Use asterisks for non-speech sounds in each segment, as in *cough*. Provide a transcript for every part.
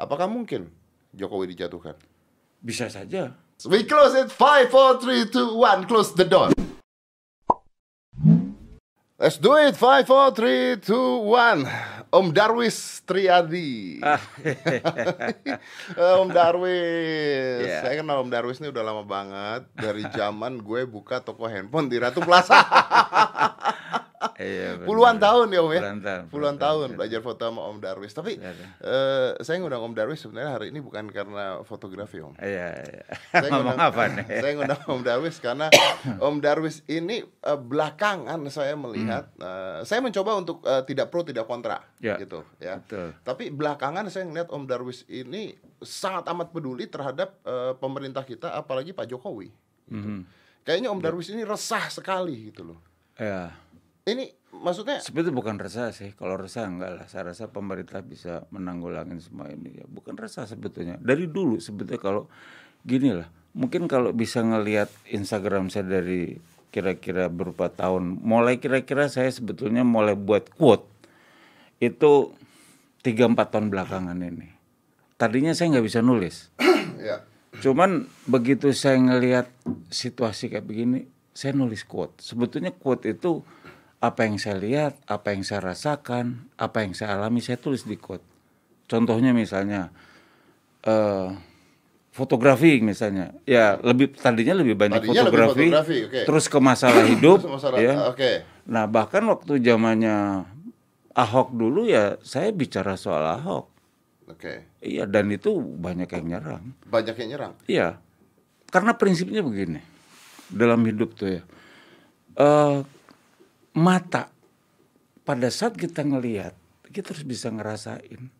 Apakah mungkin Jokowi dijatuhkan? Bisa saja. We close it. Five, four, three, two, one. Close the door. Let's do it. Five, four, three, two, one. Om Darwis Triadi. *laughs* Eh, Om Darwis. Yeah. Saya kenal Om Darwis ini udah lama banget. Dari zaman gue buka toko handphone di Ratu Plaza. *laughs* Iya. Puluhan tahun ya Om ya. Puluhan tahun, Puluhan tahun tahun. belajar foto sama Om Darwis. Tapi Ada. eh, saya ngundang Om Darwis sebenarnya hari ini bukan karena fotografi Om. Iya, iya. Saya *laughs* ngundang- apa nih? *laughs* Saya ngundang Om Darwis karena *coughs* Om Darwis ini eh, belakangan saya melihat eh, saya mencoba untuk eh, tidak pro tidak kontra Hmm. Ya. gitu ya. Betul. Tapi belakangan saya ngeliat Om Darwis ini sangat amat peduli terhadap eh, pemerintah kita apalagi Pak Jokowi. Mhm. Kayaknya Om Darwis ini resah sekali gitu loh. Ya, Ini maksudnya sebetulnya bukan resah sih. Kalau resah enggak lah. Saya rasa pemerintah bisa menanggulangi semua ini. Ya, bukan resah sebetulnya. Dari dulu sebetulnya kalau gini lah. Mungkin kalau bisa ngelihat Instagram saya dari kira-kira beberapa tahun. Mulai kira-kira saya sebetulnya mulai buat quote. Itu 3-4 tahun belakangan ini. Tadinya saya nggak bisa nulis. *coughs* ya Cuman begitu saya ngelihat situasi kayak begini, saya nulis quote. Sebetulnya quote itu apa yang saya lihat, apa yang saya rasakan, apa yang saya alami, saya tulis di quote. Contohnya misalnya eh fotografi misalnya, ya lebih tadinya lebih banyak Tadinya lebih fotografi, fotografi, oke. terus ke masalah hidup, *coughs* masalah- ya. oke. Nah bahkan waktu zamannya Ahok dulu ya saya bicara soal Ahok, Oke. iya dan itu banyak yang nyerang. Banyak yang nyerang. Iya, karena prinsipnya begini dalam hidup tuh ya, eh mata pada saat kita ngelihat kita harus bisa ngerasain.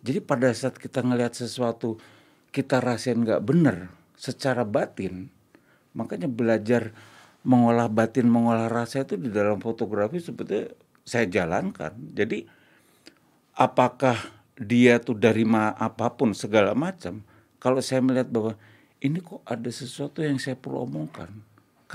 Jadi pada saat kita ngelihat sesuatu kita rasain nggak bener secara batin, makanya belajar mengolah batin, mengolah rasa itu di dalam fotografi sebetulnya saya jalankan. Jadi apakah dia tuh dari ma apa pun segala macam kalau saya melihat bahwa ini kok ada sesuatu yang saya perlu omongkan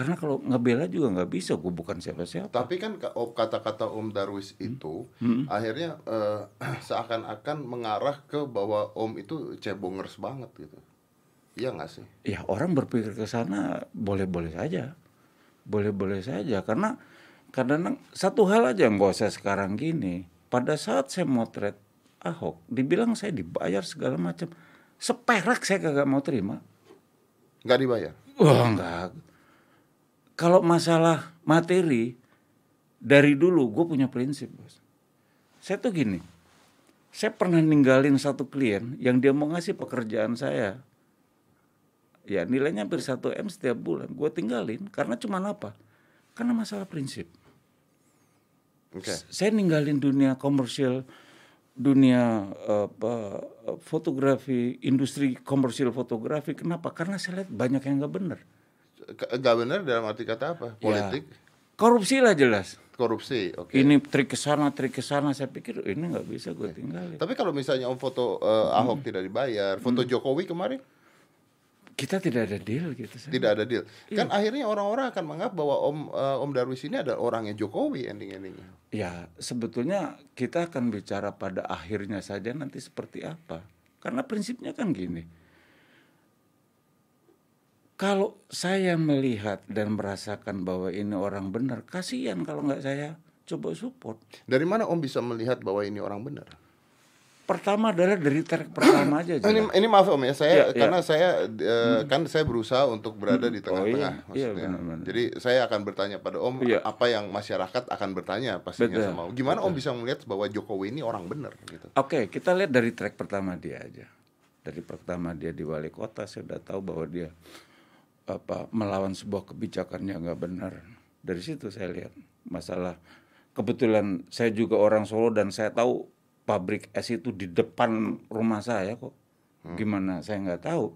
karena kalau ngebela juga nggak bisa gue bukan siapa-siapa Tapi kan ka- oh, kata-kata Om Darwis itu akhirnya eh, *clears throat* seakan-akan mengarah ke bahwa Om itu cebongers banget gitu. Iya nggak sih? ya orang berpikir ke sana boleh-boleh saja boleh-boleh saja karena kadang satu hal aja yang gak usah sekarang gini pada saat saya motret Ahok dibilang saya dibayar segala macam seperak saya kagak mau terima Nggak dibayar. Wah enggak. Kalau masalah materi dari dulu gue punya prinsip bos. Saya tuh gini, saya pernah ninggalin satu klien yang dia mau ngasih pekerjaan saya. Ya nilainya hampir 1 m setiap bulan. Gue tinggalin karena cuma apa? Karena masalah prinsip. Oke. Saya ninggalin dunia komersial, dunia apa, fotografi, industri komersial fotografi. Kenapa? Karena saya lihat banyak yang nggak benar. Nggak benar dalam arti kata apa? Politik, Ya, korupsi lah jelas. korupsi. Oke. Ini trik ke sana, trik ke sana. Saya pikir ini nggak bisa gue tinggalin. Tapi kalau misalnya Om foto eh, Ahok tidak dibayar, foto Jokowi kemarin Kita tidak ada deal gitu. Saya. tidak ada deal. Iya. Kan akhirnya orang-orang akan menganggap bahwa Om eh, Om Darwis ini adalah orangnya Jokowi ending-endingnya. Ya sebetulnya kita akan bicara pada akhirnya saja nanti seperti apa. Karena prinsipnya kan gini. Kalau saya melihat dan merasakan bahwa ini orang benar, kasihan kalau nggak saya coba support. Dari mana Om bisa melihat bahwa ini orang benar? Pertama adalah dari track pertama aja. Ini, jelas. ini maaf Om ya, saya Iya, iya. karena saya eh, kan saya berusaha untuk berada di Oh, tengah-tengah iya. Iya, maksudnya. benar-benar. Jadi saya akan bertanya pada Om Iya. apa yang masyarakat akan bertanya pastinya Betul, sama Om. Gimana Om bisa melihat bahwa Jokowi ini orang benar gitu? Oke, kita lihat dari track pertama dia aja. Dari pertama dia di wali kota, saya udah tahu bahwa dia apa melawan sebuah kebijakan yang nggak benar. Dari situ saya lihat masalah. Kebetulan saya juga orang Solo dan saya tahu pabrik es itu di depan rumah saya kok. Gimana saya nggak tahu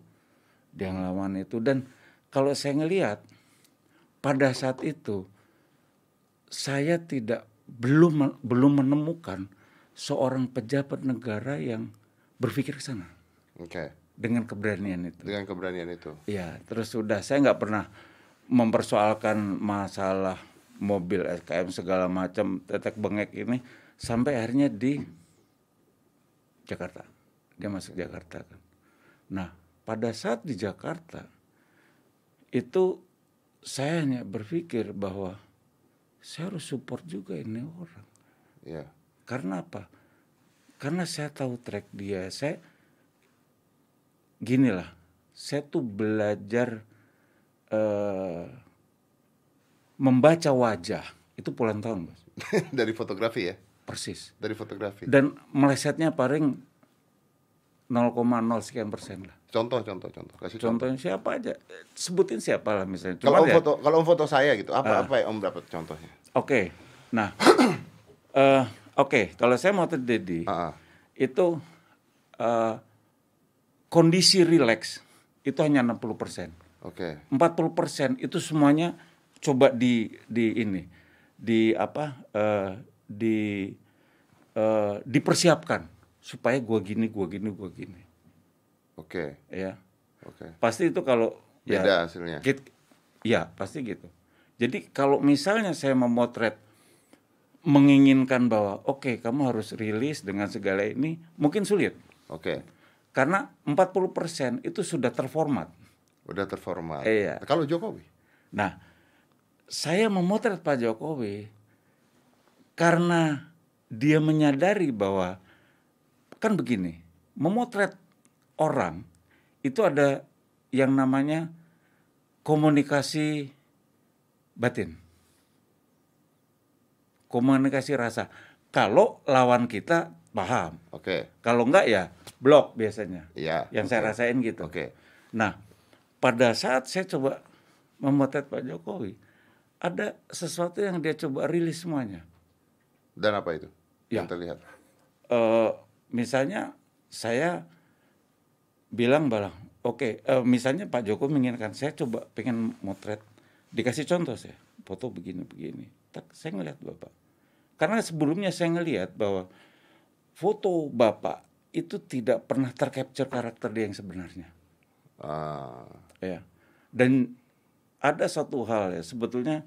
dia ngelawan itu dan kalau saya ngelihat pada saat itu saya tidak belum belum menemukan seorang pejabat negara yang berpikir ke sana Oke. Dengan keberanian itu. Dengan keberanian itu. Ya, terus sudah saya nggak pernah mempersoalkan masalah mobil SKM segala macam tetek bengek ini sampai akhirnya di Jakarta dia masuk Jakarta kan. Nah, pada saat di Jakarta itu saya hanya berpikir bahwa saya harus support juga ini orang. Iya. Karena apa? Karena saya tahu track dia. Saya gini lah, saya tuh belajar eh, membaca wajah itu puluhan tahun, Bos. *laughs* Dari fotografi ya. Persis. Dari fotografi. Dan melesetnya paling 0,0 sekian persen lah. Contoh, contoh, contoh. Kasih contoh. Contohnya siapa aja? Sebutin siapa lah misalnya. Kalau om ya- foto, kalau om foto saya gitu, apa apa yang om dapat contohnya? Oke. Nah, *clears throat* eh, oke. Kalau saya mau Dedi, Ah, ah. itu eh, kondisi rileks itu hanya 60 persen. Oke. 40 persen itu semuanya coba di di ini di apa eh, di eh, dipersiapkan supaya gua gini gua gini gua gini Oke. ya Oke. pasti itu kalau ya Beda hasilnya. Git- ya pasti gitu. Jadi kalau misalnya saya memotret menginginkan bahwa oke kamu harus rilis dengan segala ini mungkin sulit Oke. Karena 40% itu sudah terformat. Udah terformat. Iya. Kalau Jokowi? Nah, saya memotret Pak Jokowi karena dia menyadari bahwa kan begini, memotret orang itu ada yang namanya komunikasi batin. Komunikasi rasa. Kalau lawan kita paham, Oke. kalau enggak ya blok biasanya. Iya. Yang saya oke. rasain gitu. Oke. Nah, pada saat saya coba memotret Pak Jokowi, ada sesuatu yang dia coba rilis semuanya. Dan apa itu? Ya. Yang terlihat. Eh, misalnya saya bilang bahwa oke, eh, misalnya Pak Jokowi menginginkan saya coba pengen motret, dikasih contoh saya, foto begini begini. Tak, saya ngelihat bapak, karena sebelumnya saya ngelihat bahwa foto bapak itu tidak pernah tercapture karakter dia yang sebenarnya. Ah, ya dan ada satu hal ya sebetulnya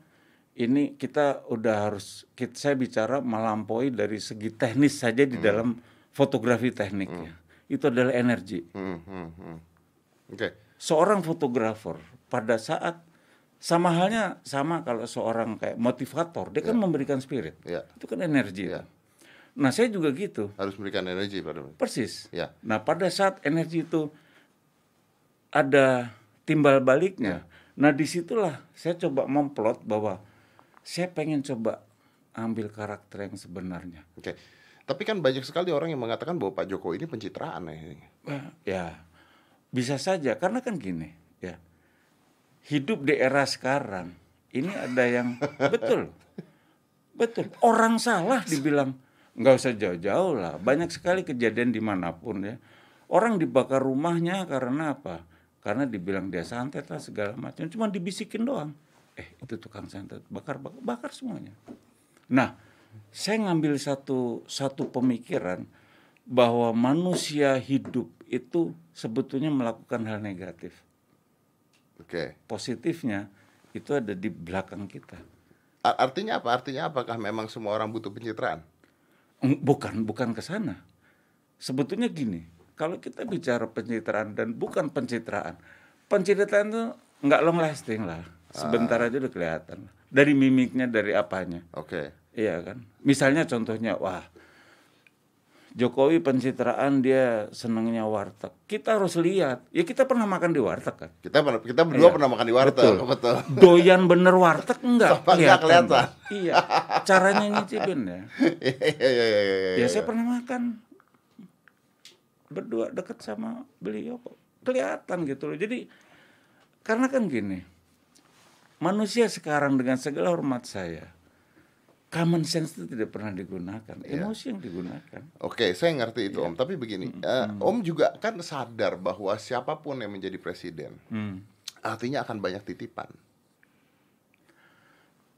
ini kita udah harus kita, saya bicara melampaui dari segi teknis saja di dalam fotografi tekniknya itu adalah energi hmm, hmm, hmm. Oke. seorang fotografer pada saat sama halnya sama kalau seorang kayak motivator dia kan memberikan spirit Ya. itu kan energi Ya. Nah saya juga gitu Harus memberikan energi pada Persis. Ya. Nah, pada saat energi itu ada timbal baliknya. Nah, di situlah saya coba memplot bahwa saya pengen coba ambil karakter yang sebenarnya. Oke. Tapi kan banyak sekali orang yang mengatakan bahwa Pak Jokowi ini pencitraan ya. Ya, bisa saja karena kan gini, ya. Hidup di era sekarang ini ada yang betul. *laughs* Betul. Orang salah dibilang nggak usah jauh-jauh lah. Banyak sekali kejadian di mana pun ya. Orang dibakar rumahnya karena apa? Karena dibilang dia santet lah segala macam. Cuma dibisikin doang. Eh itu tukang santet bakar bakar, bakar semuanya. Nah, saya ngambil satu satu pemikiran bahwa manusia hidup itu sebetulnya melakukan hal negatif. Oke. Positifnya itu ada di belakang kita. Artinya apa? Artinya apakah memang semua orang butuh pencitraan? Bukan, bukan ke sana. Sebetulnya gini, kalau kita bicara pencitraan dan bukan pencitraan, pencitraan itu nggak long lasting lah. Sebentar aja udah kelihatan. Dari mimiknya, dari apanya. Oke. Iya kan. Misalnya contohnya, wah Jokowi pencitraan dia senangnya warteg. Kita harus lihat. Ya kita pernah makan di warteg kan. Kita pernah kita berdua Iya. pernah makan di warteg, Betul. betul. Doyan bener warteg enggak Sama kelihatan. Bang. Iya. Caranya nyicipin ya. *laughs* Iya iya iya iya, iya. Ya saya pernah makan berdua deket sama beliau kok. Kelihatan gitu loh. Jadi karena kan gini. Manusia sekarang dengan segala hormat saya common sense itu tidak pernah digunakan. Iya. Emosi yang digunakan. Oke, saya ngerti itu Om. Tapi begini, eh, Om juga kan sadar bahwa siapa pun yang menjadi presiden, Hmm. artinya akan banyak titipan.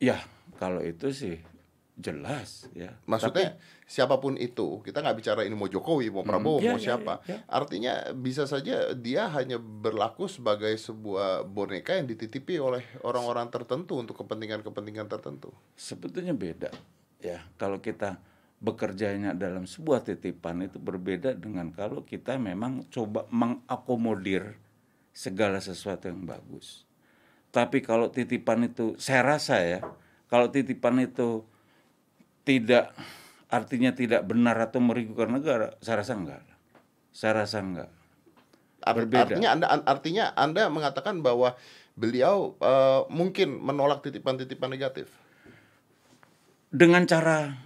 Ya, kalau itu sih jelas ya. Maksudnya siapa pun itu, kita nggak bicara ini mau Jokowi, mau Prabowo, Iya, mau iya, siapa. iya, iya. Artinya bisa saja dia hanya berlaku sebagai sebuah boneka yang dititipi oleh orang-orang tertentu untuk kepentingan-kepentingan tertentu. sebetulnya beda ya kalau kita bekerjanya dalam sebuah titipan itu berbeda dengan kalau kita memang coba mengakomodir segala sesuatu yang bagus. Tapi kalau titipan itu saya rasa ya, kalau titipan itu tidak artinya tidak benar atau merugikan negara, saya rasa enggak. Saya rasa enggak. Berbeda. Artinya Anda artinya Anda mengatakan bahwa beliau uh, mungkin menolak titipan-titipan negatif dengan cara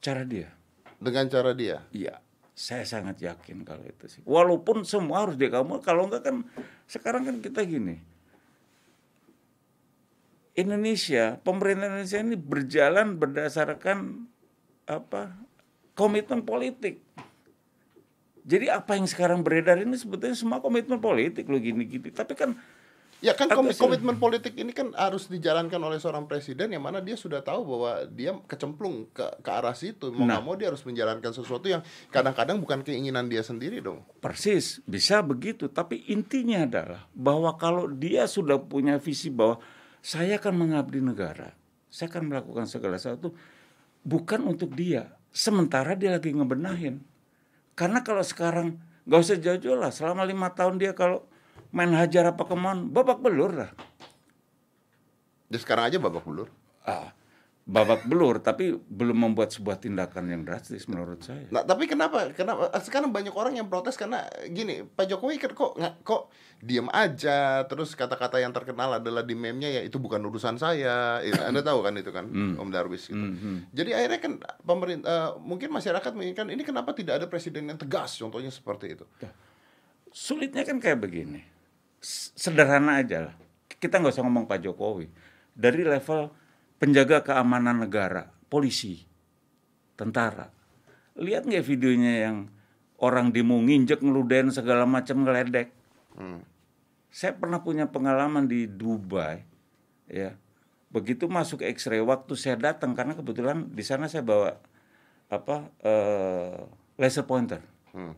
cara dia. Dengan cara dia. Iya, saya sangat yakin kalau itu sih. Walaupun semua harus dia kamu, kalau enggak kan sekarang kan kita gini. Indonesia, pemerintah Indonesia ini berjalan berdasarkan apa? komitmen politik. Jadi apa yang sekarang beredar ini sebetulnya semua komitmen politik loh gini-gini. Tapi kan Ya kan kom komitmen politik ini kan harus dijalankan oleh seorang presiden yang mana dia sudah tahu bahwa dia kecemplung ke ke arah situ. Mau nah, mau dia harus menjalankan sesuatu yang kadang-kadang bukan keinginan dia sendiri dong. Persis, bisa begitu. Tapi intinya adalah bahwa kalau dia sudah punya visi bahwa saya akan mengabdi negara, saya akan melakukan segala sesuatu. Bukan untuk dia. Sementara dia lagi ngebenahin. Karena kalau sekarang gak usah jauh-jauh lah, selama lima tahun dia kalau main hajar apa kemon babak belur lah. Jadi sekarang aja babak belur? Ah, babak belur tapi belum membuat sebuah tindakan yang drastis menurut saya. Nah, tapi kenapa? Kenapa sekarang banyak orang yang protes karena gini, Pak Jokowi kan kok nggak kok diam aja terus kata-kata yang terkenal adalah di meme-nya ya itu bukan urusan saya. *laughs* Anda tahu kan itu kan hmm. Om Darwis gitu. Hmm, hmm. Jadi akhirnya kan pemerintah uh, mungkin masyarakat menginginkan ini kenapa tidak ada presiden yang tegas contohnya seperti itu. Sulitnya kan kayak begini sederhana aja lah. Kita nggak usah ngomong Pak Jokowi. Dari level penjaga keamanan negara, polisi, tentara. Lihat nggak videonya yang orang demo nginjek ngeludain segala macam ngeledek. Hmm. Saya pernah punya pengalaman di Dubai, ya. Begitu masuk X-ray waktu saya datang karena kebetulan di sana saya bawa apa uh, laser pointer. Hmm.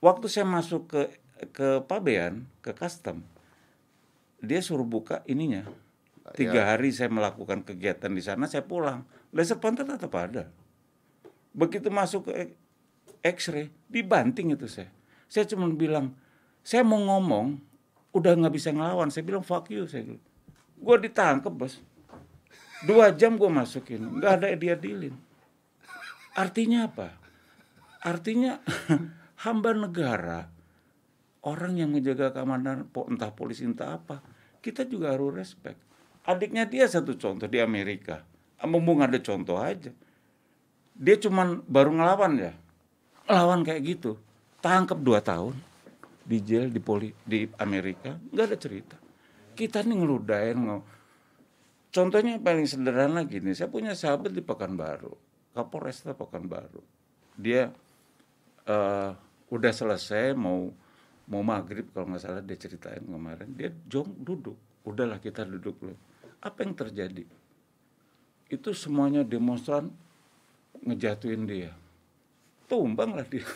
Waktu saya masuk ke ke pabean ke custom dia suruh buka ininya tiga ya. hari saya melakukan kegiatan di sana saya pulang. Laser pointer tetap ada. Begitu masuk ke X-ray dibanting itu saya. Saya cuma bilang saya mau ngomong udah nggak bisa ngelawan. Saya bilang fuck you saya bilang. Gue ditangkap bos. Dua jam gue masukin nggak ada dia dilin artinya apa? Artinya *laughs* hamba negara orang yang menjaga keamanan entah polisi entah apa kita juga harus respect adiknya dia satu contoh di Amerika. Mumpung ada contoh aja. Dia cuman baru ngelawan ya. Ngelawan kayak gitu. Tangkap dua tahun. Di jail di poli di Amerika. Nggak ada cerita. Kita nih ngeludain nge. Contohnya paling sederhana gini. Saya punya sahabat di Pekanbaru. Kapolresta Pekanbaru. Dia uh, udah selesai mau mau maghrib kalau nggak salah dia ceritain kemarin. Dia jong duduk. Udahlah kita duduk loh apa yang terjadi? Itu semuanya demonstran ngejatuhin dia. Tumbang lah dia.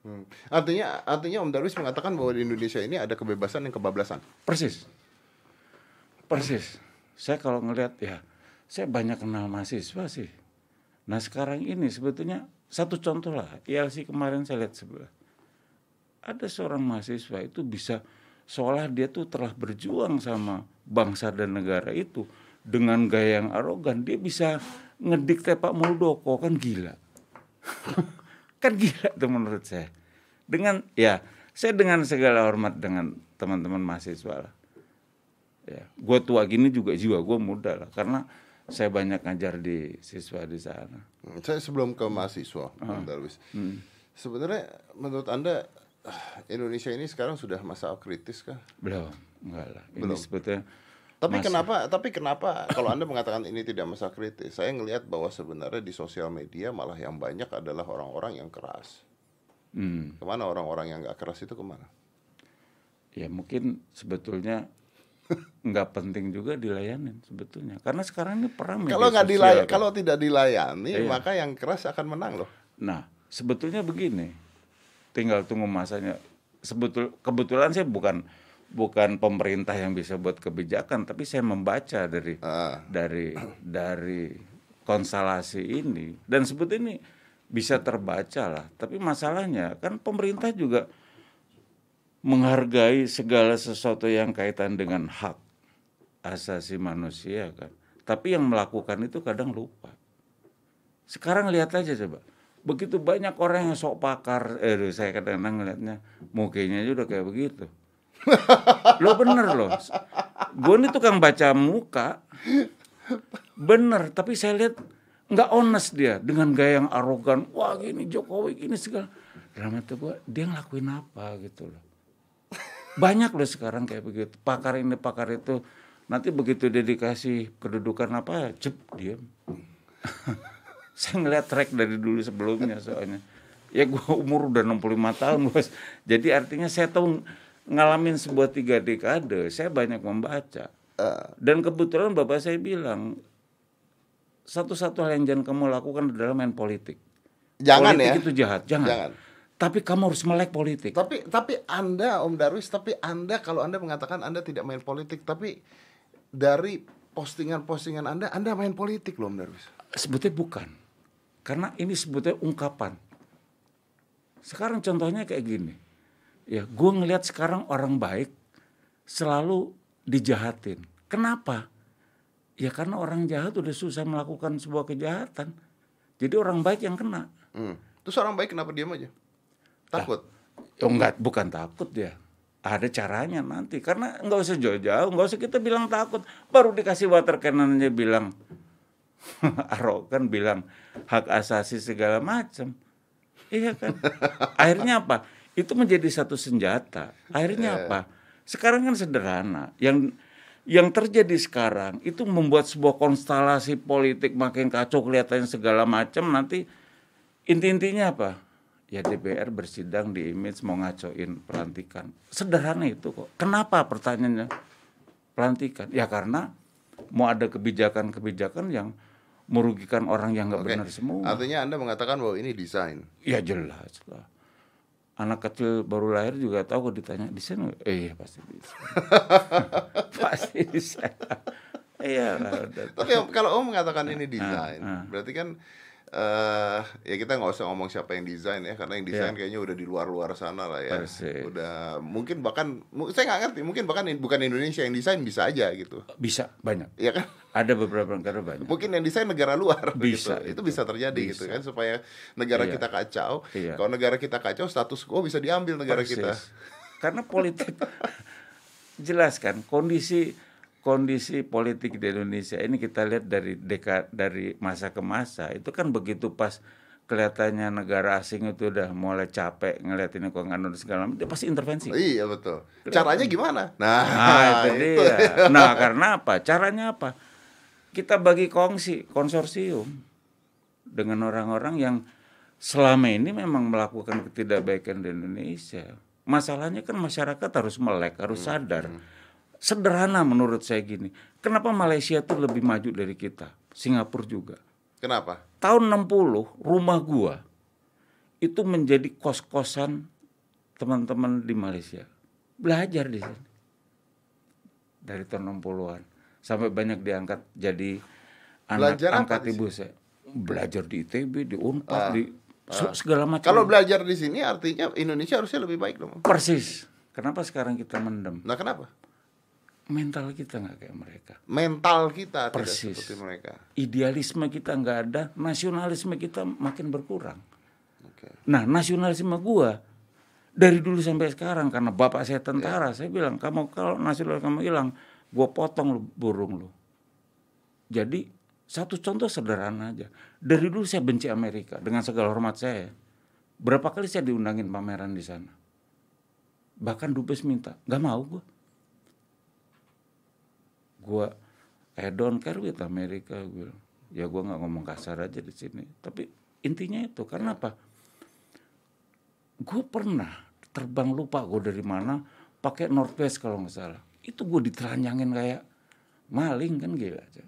Hmm. artinya artinya Om Darwis mengatakan bahwa di Indonesia ini ada kebebasan yang kebablasan. Persis. Persis. Saya kalau ngelihat ya saya banyak kenal mahasiswa sih. Nah sekarang ini sebetulnya satu contoh lah ILC kemarin saya lihat sebelah. Ada seorang mahasiswa itu bisa seolah dia tuh telah berjuang sama bangsa dan negara itu dengan gaya yang arogan. Dia bisa ngedikte Pak Muldoko kan gila. *laughs* Kan gila tuh menurut saya. Dengan ya saya dengan segala hormat dengan teman-teman mahasiswa lah. Ya gue tua gini juga jiwa gue muda lah karena saya banyak ngajar di siswa di sana. Saya sebelum ke mahasiswa uh, Darwis. Hmm. sebenarnya menurut anda Indonesia ini sekarang sudah masa kritis kah? Belum, enggak lah. Ini Belum. sebetulnya tapi masa... kenapa tapi kenapa kalau Anda mengatakan ini tidak masa kritis? Saya ngelihat bahwa sebenarnya di sosial media malah yang banyak adalah orang-orang yang keras. Hmm. Ke mana orang-orang yang nggak keras itu ke mana? Ya mungkin sebetulnya *laughs* nggak penting juga dilayani sebetulnya karena sekarang ini perang kalau nggak dilayani kalau tidak dilayani iya. maka yang keras akan menang loh nah sebetulnya begini tinggal tunggu masanya. Sebetul kebetulan saya bukan bukan pemerintah yang bisa buat kebijakan, tapi saya membaca dari uh. dari dari konstelasi ini dan sebetulnya ini bisa terbaca lah. Tapi masalahnya kan pemerintah juga menghargai segala sesuatu yang kaitan dengan hak asasi manusia kan. Tapi yang melakukan itu kadang lupa. Sekarang lihat aja coba. Begitu banyak orang yang sok pakar, eh saya kadang-kadang ngeliatnya mukanya aja udah kayak begitu. *laughs* lo bener loh. Gue ini tukang baca muka. Bener, tapi saya lihat nggak honest dia dengan gaya yang arogan. Wah gini Jokowi gini segala. Dalam hati gue, dia ngelakuin apa gitu loh. Banyak loh sekarang kayak begitu. Pakar ini, pakar itu. Nanti begitu dia dikasih kedudukan apa, cep, diam. *laughs* saya ngeliat track dari dulu sebelumnya soalnya. Ya gue umur udah 65 tahun bos. Jadi artinya saya tahu ngalamin sebuah tiga dekade, saya banyak membaca. Dan kebetulan bapak saya bilang, satu-satu hal yang jangan kamu lakukan adalah main politik. Jangan politik ya. itu jahat, jangan. Jangan. Tapi kamu harus melek politik. Tapi tapi Anda Om Darwis, tapi Anda kalau Anda mengatakan Anda tidak main politik, tapi dari postingan-postingan Anda Anda main politik loh Om Darwis. Sebetulnya bukan. Karena ini sebetulnya ungkapan. Sekarang contohnya kayak gini. Ya, gue ngelihat sekarang orang baik selalu dijahatin. Kenapa? Ya karena orang jahat udah susah melakukan sebuah kejahatan. Jadi orang baik yang kena. Hmm. Terus orang baik kenapa diam aja? Takut. Oh enggak, bukan takut dia. Ada caranya nanti. Karena nggak usah jauh-jauh, nggak usah kita bilang takut. Baru dikasih water cannon aja bilang. *laughs* Arogan bilang hak asasi segala macam. Iya kan? Akhirnya apa? Itu menjadi satu senjata. Akhirnya apa? Sekarang kan sederhana. Yang yang terjadi sekarang itu membuat sebuah konstelasi politik makin kacau kelihatannya segala macam nanti inti-intinya apa? Ya DPR bersidang di image mau ngacoin pelantikan. Sederhana itu kok. Kenapa pertanyaannya? Pelantikan. Ya karena mau ada kebijakan-kebijakan yang merugikan orang yang nggak benar semua. Artinya Anda mengatakan bahwa ini desain. Ya jelas lah. Anak kecil baru lahir juga tahu kalau ditanya desain eh iya, pasti bisa. *laughs* pasti bisa. Iya. *laughs* Tapi kalau Om mengatakan ini desain, ah. berarti kan eh ya kita nggak usah ngomong siapa yang desain ya, karena yang desain Iya. kayaknya udah di luar-luar sana lah ya. Persis. Udah mungkin bahkan saya nggak ngerti, mungkin bahkan bukan Indonesia yang desain bisa aja gitu. Bisa banyak. Iya kan? Ada beberapa negara banyak. Mungkin yang desain negara luar Bisa gitu. Itu itu. bisa terjadi gitu Bisa. kan supaya negara Iya. kita kacau. Iya. Kalau negara kita kacau, status quo bisa diambil negara Persis. kita. Karena politik *laughs* jelas kan kondisi kondisi politik di Indonesia ini kita lihat dari deka dari masa ke masa itu kan begitu pas kelihatannya negara asing itu udah mulai capek ngeliat ini kok segala macam dia pasti intervensi. Iya betul. Caranya gimana? Nah, Nah, *laughs* itu dia. Nah, karena apa? Caranya apa? Kita bagi kongsi, konsorsium dengan orang-orang yang selama ini memang melakukan ketidakbaikan di Indonesia. Masalahnya kan masyarakat harus melek, harus sadar. Sederhana menurut saya gini. Kenapa Malaysia tuh lebih maju dari kita? Singapura juga. Kenapa? Tahun 60 rumah gua itu menjadi kos-kosan teman-teman di Malaysia. Belajar di sini. Dari tahun 60-an sampai banyak diangkat jadi anak Belajar angkat ibu saya. Belajar di ITB, di Unpad, di se- segala macam. Kalau belajar di sini artinya Indonesia harusnya lebih baik dong. persis. Kenapa sekarang kita mendem? Nah, kenapa? Mental kita nggak kayak mereka. Mental kita Persis. tidak seperti mereka. Idealisme kita nggak ada, nasionalisme kita makin berkurang. Oke. Nah, nasionalisme gua dari dulu sampai sekarang karena bapak saya tentara, saya bilang kamu kalau nasional kamu hilang, gua potong lu burung lu. Jadi satu contoh sederhana aja. Dari dulu saya benci Amerika dengan segala hormat saya. Berapa kali saya diundangin pameran di sana. Bahkan dubes minta, nggak mau gua. Gua I don't care with Amerika gue. Ya gua nggak ngomong kasar aja di sini. Tapi intinya itu karena apa? gue pernah terbang lupa gue dari mana pakai Northwest kalau nggak salah itu gue ditelanjangin kayak maling kan gila aja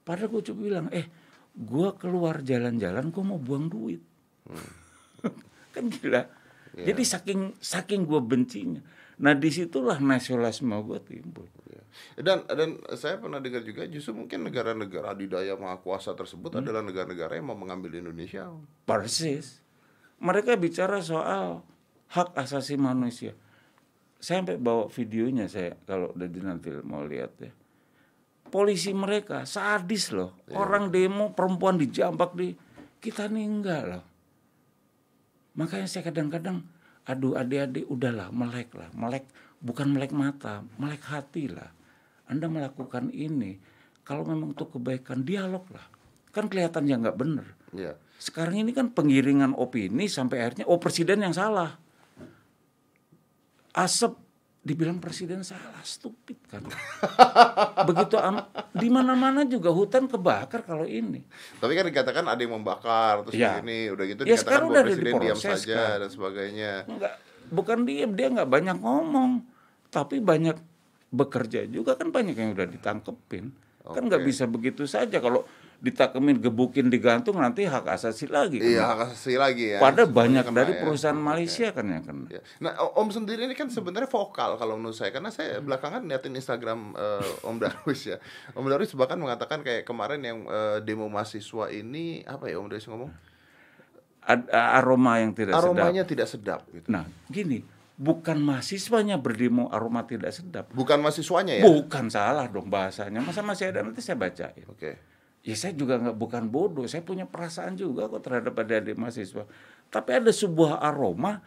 padahal gue coba bilang eh gue keluar jalan-jalan gue mau buang duit *laughs* kan gila jadi saking saking gue bencinya Nah di situlah nasionalisme gue timbul. Dan dan saya pernah dengar juga justru mungkin negara-negara adidaya maha kuasa tersebut adalah negara-negara yang mau mengambil Indonesia. Persis. Mereka bicara soal hak asasi manusia. Saya sampai bawa videonya saya kalau udah nanti mau lihat ya. Polisi mereka sadis loh. Orang demo perempuan dijambak di kita nih enggak loh. Makanya saya kadang-kadang aduh adik-adik udahlah melek lah melek bukan melek mata melek hati lah anda melakukan ini kalau memang untuk kebaikan dialog lah kan kelihatannya nggak bener Ya. sekarang ini kan pengiringan opini sampai akhirnya oh presiden yang salah asap dibilang presiden salah stupid kan *laughs* begitu am di mana mana juga hutan kebakar kalau ini Tapi kan dikatakan ada yang membakar terus Ya. begini udah gitu Ya, dikatakan sekarang bahwa presiden diam saja kan. dan sebagainya. nggak bukan diem dia nggak banyak ngomong tapi banyak bekerja juga kan banyak yang udah ditangkepin kan nggak bisa begitu saja kalau ditakemin gebukin digantung nanti hak asasi lagi Iya, kena. hak asasi lagi ya. pada banyak kena dari ya. perusahaan. Malaysia kan yang kena Ya. Nah, Om sendiri ini kan sebenarnya vokal kalau menurut saya karena saya belakangan liatin Instagram eh, Om Darwis ya. Om Darwis bahkan mengatakan kayak kemarin yang eh, demo mahasiswa ini apa ya Om Darwis ngomong? Ad- aroma yang tidak sedap Aromanya tidak sedap gitu. nah gini bukan mahasiswanya berdemo aroma tidak sedap Bukan mahasiswanya ya? bukan salah dong bahasanya masa masih ada nanti saya bacain Oke. Ya saya juga nggak bukan bodoh, saya punya perasaan juga kok terhadap adik-adik mahasiswa. Tapi ada sebuah aroma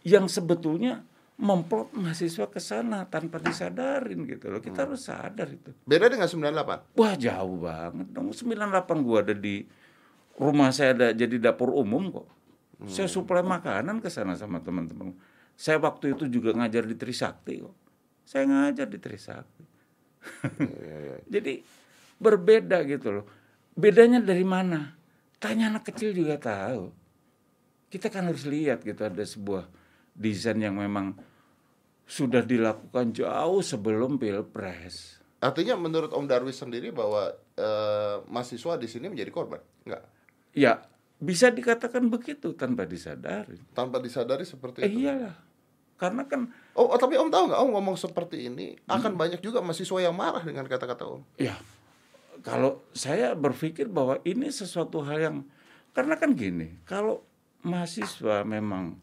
yang sebetulnya memplot mahasiswa ke sana tanpa disadarin gitu loh. Kita harus sadar itu. Beda dengan 98. Wah jauh banget dong. 98 gua ada di rumah saya ada jadi dapur umum kok. Saya suplai makanan ke sana sama teman-teman. Saya waktu itu juga ngajar di Trisakti kok. Saya ngajar di Trisakti. *laughs* Jadi berbeda gitu loh. Bedanya dari mana? Tanya anak kecil juga tahu. Kita kan harus lihat gitu ada sebuah desain yang memang sudah dilakukan jauh sebelum pilpres. Artinya menurut Om Darwis sendiri bahwa eh, mahasiswa di sini menjadi korban? Enggak. Ya bisa dikatakan begitu tanpa disadari. Tanpa disadari seperti Eh itu. iyalah, karena kan Oh, oh, tapi Om tahu nggak Om ngomong seperti ini Hmm. akan banyak juga mahasiswa yang marah dengan kata-kata Om. ya kalau saya berpikir bahwa ini sesuatu hal yang karena kan gini, kalau mahasiswa memang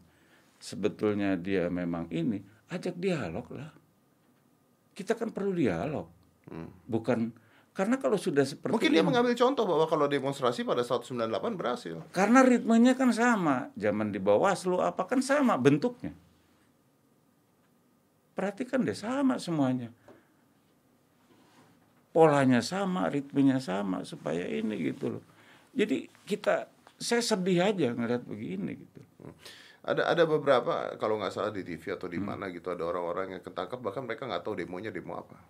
sebetulnya dia memang ini ajak dialog lah. Kita kan perlu dialog, bukan karena kalau sudah seperti Hmm. Mungkin ini, dia mengambil contoh bahwa kalau demonstrasi pada saat 98 berhasil. karena ritmenya kan sama, zaman di Bawaslu apa kan sama bentuknya. Perhatikan deh sama semuanya. Polanya sama, ritmenya sama supaya ini gitu loh. Jadi kita saya sedih aja ngeliat begini gitu. Ada ada beberapa kalau nggak salah di TV atau di Hmm. mana gitu ada orang-orang yang ketangkap bahkan mereka nggak tahu demonya demo apa.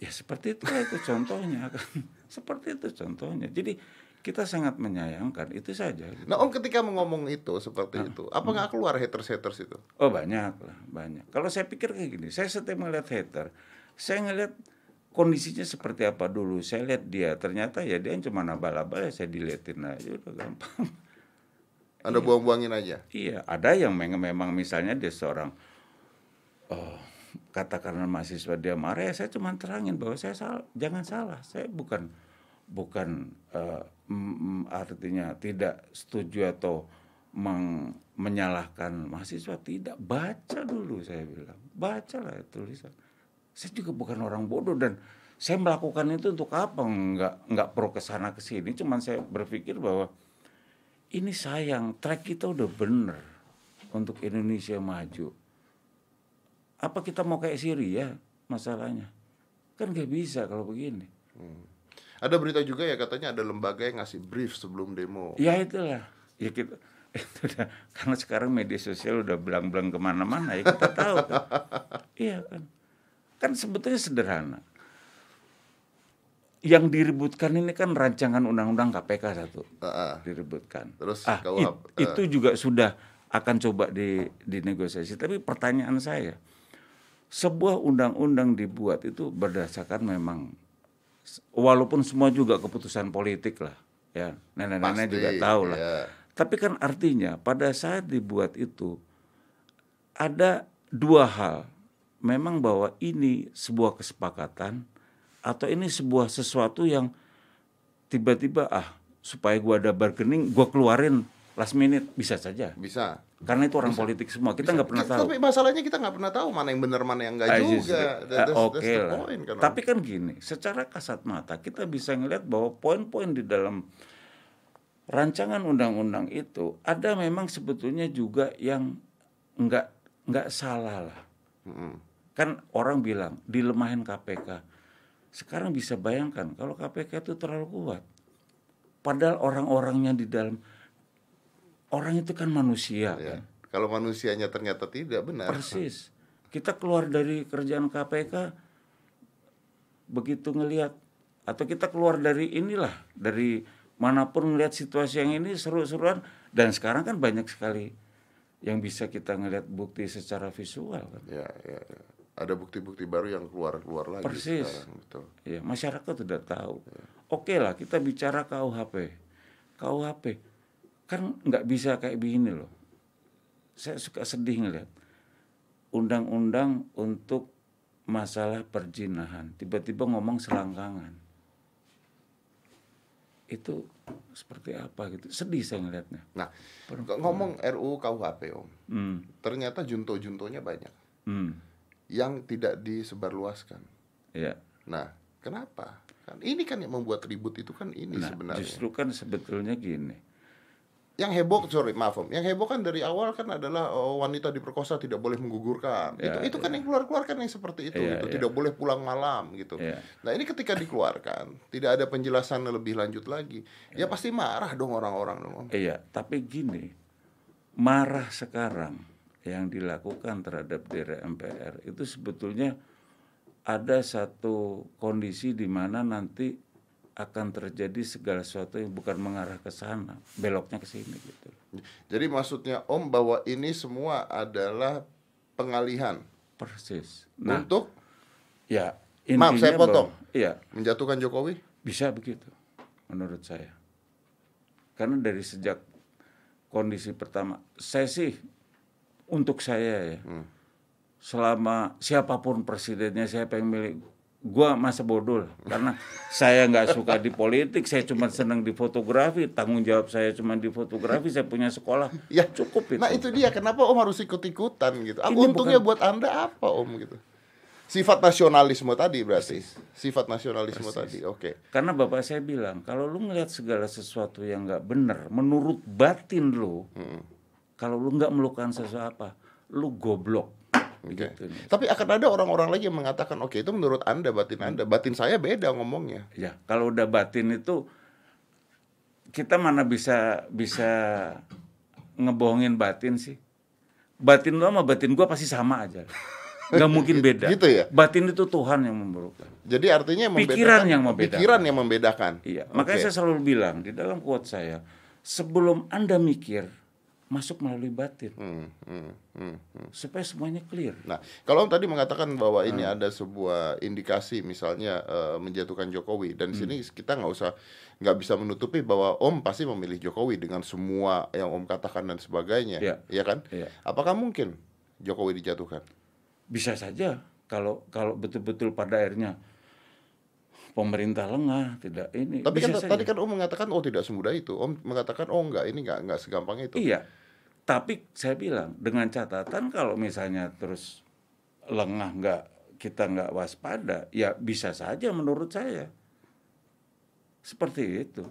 Ya seperti itu itu contohnya *laughs* kan. seperti itu contohnya. Jadi kita sangat menyayangkan itu saja. Nah Om ketika ngomong itu seperti Ah. itu, apa nggak keluar haters-haters itu? Oh banyak lah, banyak. Kalau saya pikir kayak gini, saya setiap melihat hater, saya ngelihat kondisinya seperti apa dulu. Saya lihat dia, ternyata ya dia cuma abal-abal ya saya diliatin aja udah gampang. Anda buang-buangin aja. iya, ada yang meng- memang misalnya dia seorang oh, katakanlah mahasiswa dia marah ya saya cuma terangin bahwa saya salah, jangan salah. Saya bukan bukan mm, artinya tidak setuju atau menyalahkan mahasiswa tidak. Baca dulu saya bilang. Bacalah tulisan. Saya juga bukan orang bodoh dan saya melakukan itu untuk apa? Nggak nggak pro ke sana ke sini cuman saya berpikir bahwa ini sayang track kita udah bener untuk Indonesia maju apa kita mau kayak Syria masalahnya kan nggak bisa kalau begini Ada berita juga ya katanya ada lembaga yang ngasih brief sebelum demo. Ya itulah. Ya kita *laughs* itu udah karena sekarang media sosial udah belang-belang ke mana-mana ya kita tahu kan. *laughs* iya kan. Kan sebetulnya sederhana. Yang diributkan ini kan rancangan undang-undang KPK satu Heeh. diributkan. Terus ah, it- eh. itu juga sudah akan coba di dinegosiasi. Tapi pertanyaan saya, sebuah undang-undang dibuat itu berdasarkan memang walaupun semua juga keputusan politik lah, ya nenek-nenek Pasti, juga tahu lah. ya. Tapi kan artinya pada saat dibuat itu ada dua hal. Memang bahwa ini sebuah kesepakatan atau ini sebuah sesuatu yang tiba-tiba ah supaya gua ada bargaining, gua keluarin last minute bisa saja. Bisa. Karena itu orang politik semua. Kita nggak pernah tahu. Tapi masalahnya kita nggak pernah tahu mana yang benar mana yang enggak Ah, juga. justru. That- Ah, that's- Oke that's the lah. point, kan. Tapi kan gini, secara kasat mata kita bisa ngelihat bahwa poin-poin di dalam rancangan undang-undang itu ada memang sebetulnya juga yang nggak nggak salah lah. Mm-mm. Kan orang bilang dilemahin KPK. Sekarang bisa bayangkan kalau KPK itu terlalu kuat. Padahal orang-orangnya di dalam orang itu kan manusia Ya. kan. Kalau manusianya ternyata tidak benar. Persis. Kita keluar dari kerjaan KPK begitu ngelihat atau kita keluar dari inilah dari mana pun ngelihat situasi yang ini seru-seruan dan sekarang kan banyak sekali yang bisa kita ngelihat bukti secara visual kan. Ya, ya, ya. Ada bukti-bukti baru yang keluar-keluar lagi Persis. sekarang, betul. Ya, masyarakat sudah tahu. Oke lah, kita bicara KUHP. KUHP kan nggak bisa kayak begini loh. Saya suka sedih ngeliat undang-undang untuk masalah perjinahan. Tiba-tiba ngomong selangkangan. Itu seperti apa gitu. Sedih saya ngeliatnya. Nah, ngomong RUU KUHP Om, Hmm. ternyata junto-juntonya banyak Hmm. yang tidak disebarluaskan. Ya. Nah, kenapa? Kan ini kan yang membuat ribut itu kan ini Nah, sebenarnya. justru kan sebetulnya gini. Yang heboh, sorry maaf Om, yang heboh kan dari awal kan adalah oh, wanita diperkosa tidak boleh menggugurkan. Ya, itu itu kan yang keluar-keluar kan yang seperti itu, Ya, gitu. ya. tidak boleh pulang malam gitu. Ya. Nah ini ketika dikeluarkan, tidak ada penjelasan lebih lanjut lagi, ya pasti marah dong orang-orang dong Om. Iya, tapi gini, marah sekarang yang dilakukan terhadap diri MPR itu sebetulnya ada satu kondisi di mana nanti akan terjadi segala sesuatu yang bukan mengarah ke sana, beloknya ke sini gitu. Jadi maksudnya Om bahwa ini semua adalah pengalihan Persis. Nah, untuk ya Maaf, saya potong. bahwa- Iya, menjatuhkan Jokowi. bisa begitu menurut saya. Karena dari sejak kondisi pertama, saya sih untuk saya ya, selama siapa pun presidennya siapa yang milih, gua masa bodoh lah. karena saya nggak suka di politik, saya cuma senang di fotografi, tanggung jawab saya cuma di fotografi, saya punya sekolah, Ya, cukup itu. Nah itu dia kenapa Om harus ikut-ikutan gitu. Aku Ini untungnya buat Anda apa Om gitu. Sifat nasionalisme tadi berarti. Sifat nasionalisme tadi. Oke. Karena bapak saya bilang, kalau lu ngelihat segala sesuatu yang nggak benar, menurut batin lu, kalau lu nggak melakukan sesuatu apa, lu goblok. Begitu nih. Tapi akan ada orang-orang lagi yang mengatakan, oke itu menurut anda batin anda, batin saya beda ngomongnya. Ya, kalau udah batin itu kita mana bisa bisa ngebohongin batin sih. Batin lu sama batin gua pasti sama aja. Nggak *laughs* mungkin beda. Gitu ya? Batin itu Tuhan yang memburukan. Jadi artinya yang Pikiran membedakan- yang membedakan. Pikiran yang membedakan. Iya, Oke. makanya saya selalu bilang di dalam quote saya, sebelum Anda mikir, masuk melalui batin Hmm, hmm, hmm, hmm. supaya semuanya clear. Nah, kalau Om tadi mengatakan bahwa ini Hmm. ada sebuah indikasi misalnya eh, menjatuhkan Jokowi dan di sini Hmm. kita nggak usah nggak bisa menutupi bahwa Om pasti memilih Jokowi dengan semua yang Om katakan dan sebagainya, Iya. ya kan? Iya. Apakah mungkin Jokowi dijatuhkan? Bisa saja kalau kalau betul-betul pada akhirnya pemerintah lengah, tidak ini. Tapi kan saja. tadi kan Om mengatakan oh tidak semudah itu. Om mengatakan oh enggak ini enggak enggak segampang itu. Iya. Tapi saya bilang dengan catatan kalau misalnya terus lengah nggak kita nggak waspada, ya bisa saja menurut saya seperti itu.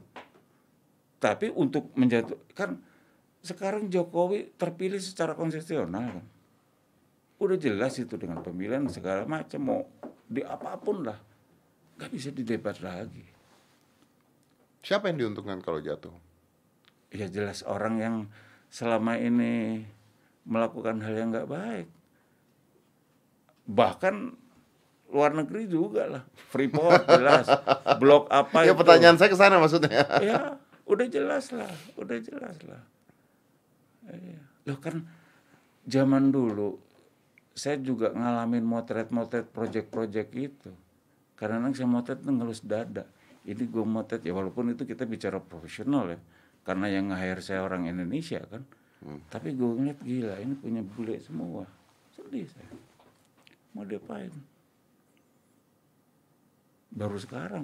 Tapi untuk menjatuhkan sekarang Jokowi terpilih secara konstitusional kan. Udah jelas itu dengan pemilihan segala macam mau di apa pun lah nggak bisa didebat lagi. Siapa yang diuntungkan kalau jatuh? ya jelas orang yang selama ini melakukan hal yang nggak baik. Bahkan luar negeri juga lah. Freeport jelas. *laughs* Blok apa ya itu? pertanyaan saya ke sana maksudnya. *laughs* ya udah jelas lah udah jelas lah. Iya. loh kan zaman dulu saya juga ngalamin motret-motret project-project itu. Karena saya motret ngelus dada. Ini gue motret ya walaupun itu kita bicara profesional ya karena yang nge-hire saya orang Indonesia kan tapi gue ngeliat gila ini punya bule semua sedih saya. Mau diapain? Baru sekarang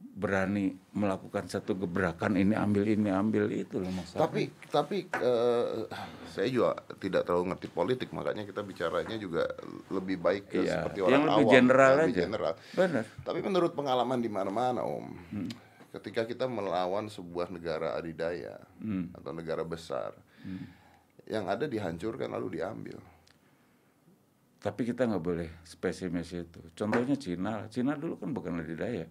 berani melakukan satu gebrakan ini ambil ini ambil itu loh masalah. Tapi tapi eh, saya juga tidak terlalu ngerti politik makanya kita bicaranya juga lebih baik ke Iya, seperti yang orang lebih awam, general lebih aja. general. Benar. Tapi menurut pengalaman di mana-mana Om, ketika kita melawan sebuah negara adidaya atau negara besar, yang ada dihancurkan lalu diambil. Tapi kita nggak boleh spesimes itu. Contohnya Cina. Cina dulu kan bukan adidaya.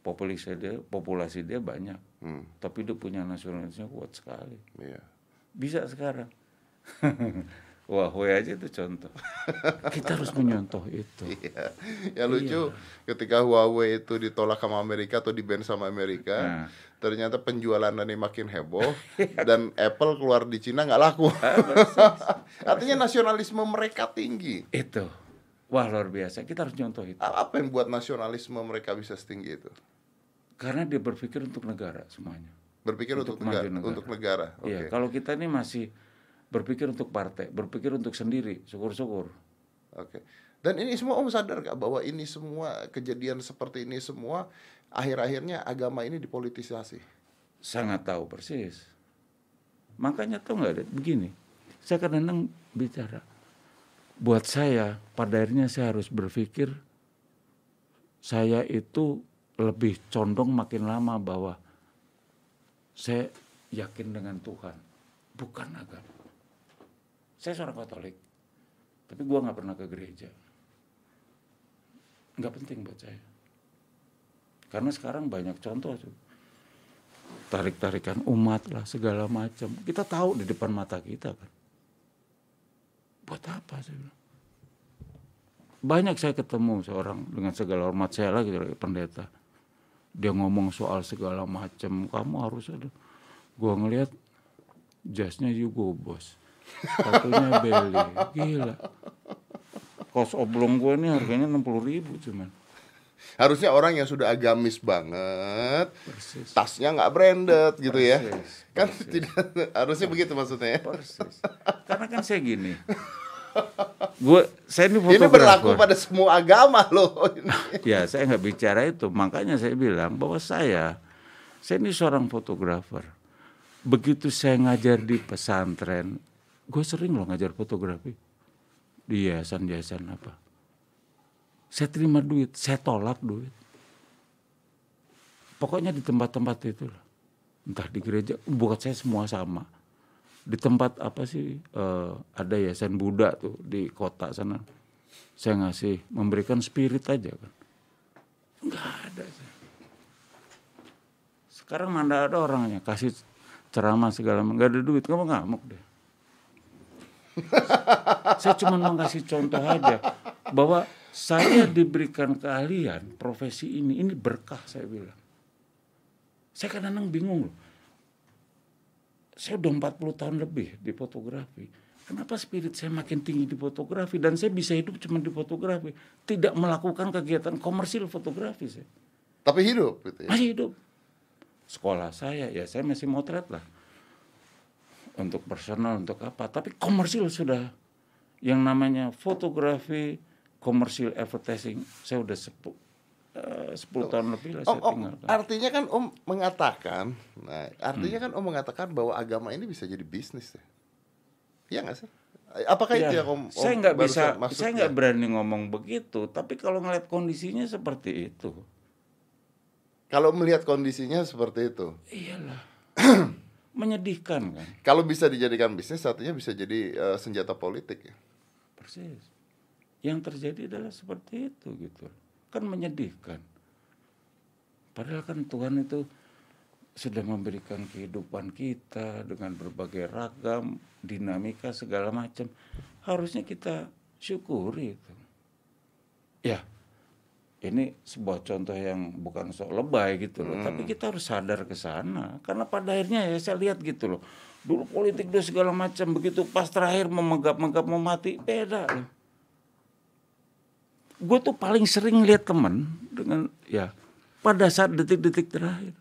Populasi dia, populasi dia banyak. Hmm, Tapi dia punya nasionalisme kuat sekali. iya. Bisa sekarang. *laughs* Huawei aja itu contoh. *laughs* Kita harus menyontoh itu. Iya. Ya lucu ketika Huawei itu ditolak sama Amerika atau di ban sama Amerika, Nah. ternyata penjualannya makin heboh *laughs* dan Apple keluar di Cina nggak laku. *laughs* Artinya nasionalisme mereka tinggi. Itu. Wah luar biasa. Kita harus nyontoh itu. Apa yang buat nasionalisme mereka bisa setinggi itu? Karena dia berpikir untuk negara semuanya. Berpikir untuk, Untuk negara, negara. untuk negara. Oke. Iya. Kalau kita ini masih berpikir untuk partai, berpikir untuk sendiri, syukur-syukur. Oke. Dan ini semua Om sadar gak bahwa ini semua kejadian seperti ini semua akhir-akhirnya agama ini dipolitisasi. sangat tahu persis. Makanya tuh nggak ada begini. Saya kadang-kadang bicara. Buat saya, pada akhirnya saya harus berpikir saya itu lebih condong makin lama bahwa saya yakin dengan Tuhan, bukan agama. Saya seorang Katolik, tapi gua nggak pernah ke gereja. Nggak penting buat saya. Karena sekarang banyak contoh tuh tarik-tarikan umat lah segala macam. Kita tahu di depan mata kita kan. Buat apa saya. Banyak saya ketemu seorang dengan segala hormat saya lagi sebagai pendeta. Dia ngomong soal segala macam. Kamu harus ada. Gua ngelihat jasnya Hugo Boss. Sepatunya Beli. Gila. Kos oblong gue ini harganya 60 ribu cuman. Harusnya orang yang sudah agamis banget, Persis. tasnya nggak branded gitu ya. Persis, Kan tidak harusnya begitu maksudnya. ya. Persis. Karena kan saya gini. Gue saya ini Ini berlaku pada semua agama loh. *laughs* Ya saya nggak bicara itu. Makanya saya bilang bahwa saya saya ini seorang fotografer. Begitu saya ngajar di pesantren, gue sering loh ngajar fotografi di yayasan-yayasan apa. Saya terima duit, saya tolak duit. Pokoknya di tempat-tempat itu lah. Entah di gereja, buat saya semua sama. Di tempat apa sih, eh, ada yayasan Buddha tuh di kota sana. Saya ngasih, memberikan spirit aja kan. Enggak ada. saya. Sekarang mana ada orangnya, kasih ceramah segala macam, nggak ada duit, kamu ngamuk deh. *laughs* saya cuma mau kasih contoh aja bahwa saya diberikan keahlian profesi ini ini berkah saya bilang. Saya kadang-kadang bingung loh. Saya udah 40 tahun lebih di fotografi. Kenapa spirit saya makin tinggi di fotografi? Dan saya bisa hidup cuma di fotografi. Tidak melakukan kegiatan komersil fotografi saya. Tapi hidup gitu ya. masih hidup. Sekolah saya ya saya masih motret lah untuk personal untuk apa. Tapi komersil sudah. Yang namanya fotografi komersil advertising saya udah eh, 10 tahun lebih lah Om, saya om, tinggalkan. artinya kan Om mengatakan, nah, artinya kan Om mengatakan bahwa agama ini bisa jadi bisnis ya. Iya nggak sih? Apakah itu Ya, yang Om, saya nggak bisa maksud saya ya? nggak berani ngomong begitu tapi kalau ngeliat kondisinya seperti itu. Kalau melihat kondisinya seperti itu, iyalah *clears throat* menyedihkan kan? Kalau bisa dijadikan bisnis, artinya bisa jadi eh, senjata politik ya. persis. Yang terjadi adalah seperti itu gitu. Kan menyedihkan. Padahal kan Tuhan itu sudah memberikan kehidupan kita dengan berbagai ragam dinamika segala macam. Harusnya kita syukuri itu. Ya ini sebuah contoh yang bukan sok lebay gitu loh. Tapi kita harus sadar ke sana. Karena pada akhirnya ya saya lihat gitu loh. Dulu politik dia segala macam. Begitu pas terakhir memenggap-menggap mau mati beda loh. Gue tuh paling sering lihat temen dengan ya pada saat detik-detik terakhir.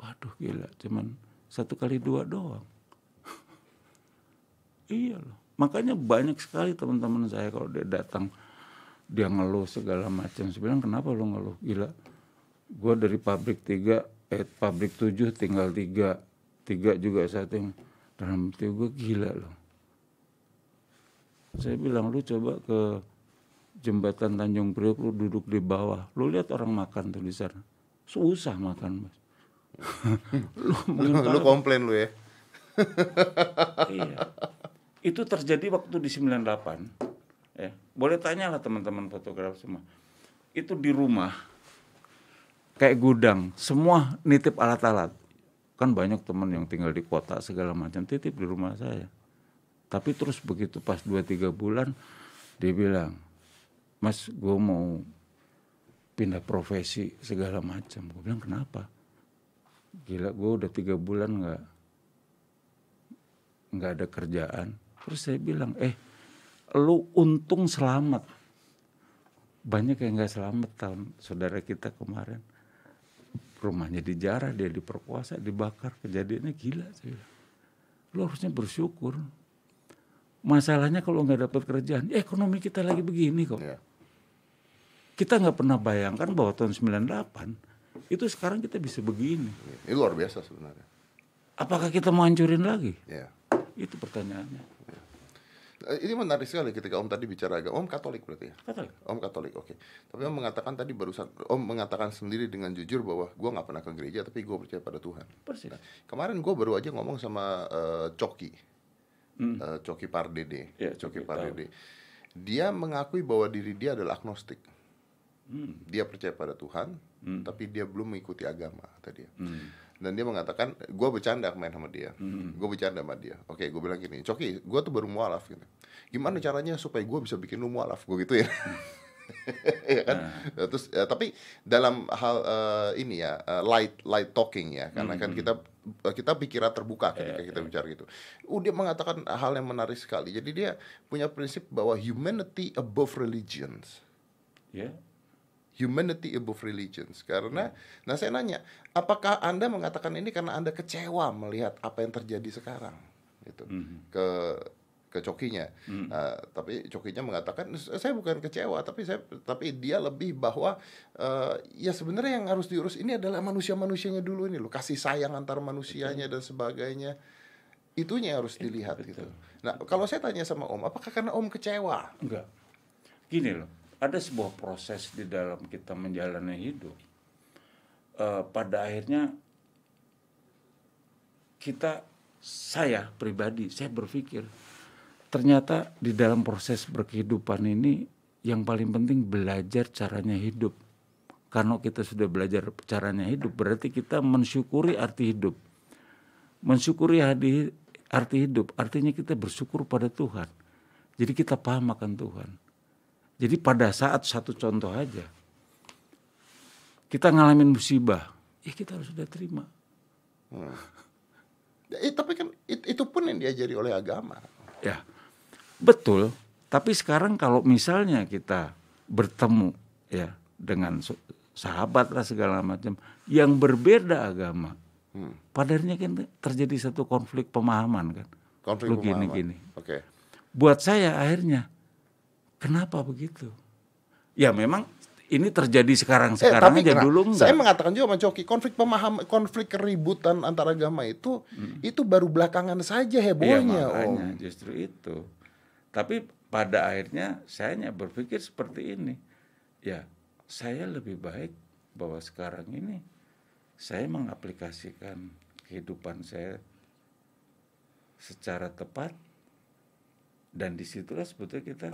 Waduh gila cuman satu kali dua doang. *laughs* Iya loh. Makanya banyak sekali teman-teman saya kalau dia datang dia ngeluh segala macam. Saya bilang kenapa lu ngeluh? Gila. Gua dari pabrik tiga, eh pabrik tujuh tinggal tiga, tiga juga satu yang dalam hati gue gila loh. Saya bilang lu coba ke jembatan Tanjung Priok lu duduk di bawah, lu lihat orang makan tuh di sana. Susah makan, Mas. *laughs* lu *laughs* lu komplain lu ya. iya. Itu terjadi waktu di 98. Ya, boleh tanya lah teman-teman fotografer semua. Itu di rumah kayak gudang, semua nitip alat-alat. Kan banyak teman yang tinggal di kota segala macam titip di rumah saya. Tapi terus begitu pas 2-3 bulan dia bilang, "Mas, gue mau pindah profesi segala macam." Gue bilang, "Kenapa?" Gila, gue udah tiga bulan nggak nggak ada kerjaan. Terus saya bilang, eh, lu untung selamat. Banyak yang nggak selamat tahun saudara kita kemarin. Rumahnya dijarah, dia diperkosa, dibakar, kejadiannya gila. Saya bilang. Lu harusnya bersyukur. Masalahnya kalau nggak dapat kerjaan, ya ekonomi kita lagi begini kok. Ya. Kita nggak pernah bayangkan bahwa tahun 98 itu sekarang kita bisa begini. Ini luar biasa sebenarnya. Apakah kita mau hancurin lagi? Ya. Itu pertanyaannya. Eh, Ini menarik sekali ketika Om tadi bicara agama. Om Katolik berarti ya? Katolik. Om Katolik, oke. Tapi Om mengatakan tadi barusan, Om mengatakan sendiri dengan jujur bahwa gue nggak pernah ke gereja, tapi gue percaya pada Tuhan. Persis. Kemarin gue baru aja ngomong sama eh, Coki, Eh, Coki Pardede, Hmm. Ya, Coki Coki, Pardede. Dia mengakui bahwa diri dia adalah agnostik. Hmm. Dia percaya pada Tuhan, tapi dia belum mengikuti agama tadi. Hmm. Dan dia mengatakan, gue bercanda main sama dia, gue bercanda sama dia. Oke, gue bilang gini, Coki, gue tuh baru mualaf gitu. Gimana caranya supaya gue bisa bikin lu mualaf? Gue gitu ya. *laughs* Iya kan? Terus ya, tapi dalam hal eh, ini ya eh, light light talking ya, karena kan kita kita pikiran terbuka ketika kita bicara gitu. Uh, dia mengatakan hal yang menarik sekali. Jadi dia punya prinsip bahwa humanity above religions Ya. Humanity above religions. Karena nah saya nanya apakah anda mengatakan ini karena anda kecewa melihat apa yang terjadi sekarang? Gitu. Ke ke cokinya. Nah, tapi cokinya mengatakan saya bukan kecewa tapi saya tapi dia lebih bahwa eh, ya sebenarnya yang harus diurus ini adalah manusia manusianya dulu ini loh. Kasih sayang antar manusianya dan sebagainya. Itunya yang harus dilihat gitu. nah kalau saya tanya sama om apakah karena om kecewa? Enggak. Gini loh, ada sebuah proses di dalam kita menjalani hidup. Eh, pada akhirnya kita, saya pribadi, saya berpikir ternyata di dalam proses berkehidupan ini yang paling penting belajar caranya hidup. Karena kita sudah belajar caranya hidup, berarti kita mensyukuri arti hidup. Mensyukuri arti hidup, artinya kita bersyukur pada Tuhan. Jadi kita paham akan Tuhan. Jadi pada saat satu contoh aja, kita ngalamin musibah, ya kita harus sudah terima. Eh, tapi kan it- itu pun yang diajari oleh agama Ya, betul. Tapi sekarang kalau misalnya kita bertemu ya dengan sahabat lah segala macam yang berbeda agama, pada akhirnya kan terjadi satu konflik pemahaman kan. konflik Lu gini pemahaman. gini. Oke. Buat saya akhirnya kenapa begitu? Ya memang ini terjadi sekarang Eh, sekarang aja kena- dulu enggak. Saya mengatakan juga sama Coki, konflik pemahaman, konflik keributan antar agama itu itu baru belakangan saja Iya hebohnya, makanya Om. justru itu. Tapi pada akhirnya saya hanya berpikir seperti ini. Ya, saya lebih baik bahwa sekarang ini saya mengaplikasikan kehidupan saya secara tepat dan di situlah sebetulnya kita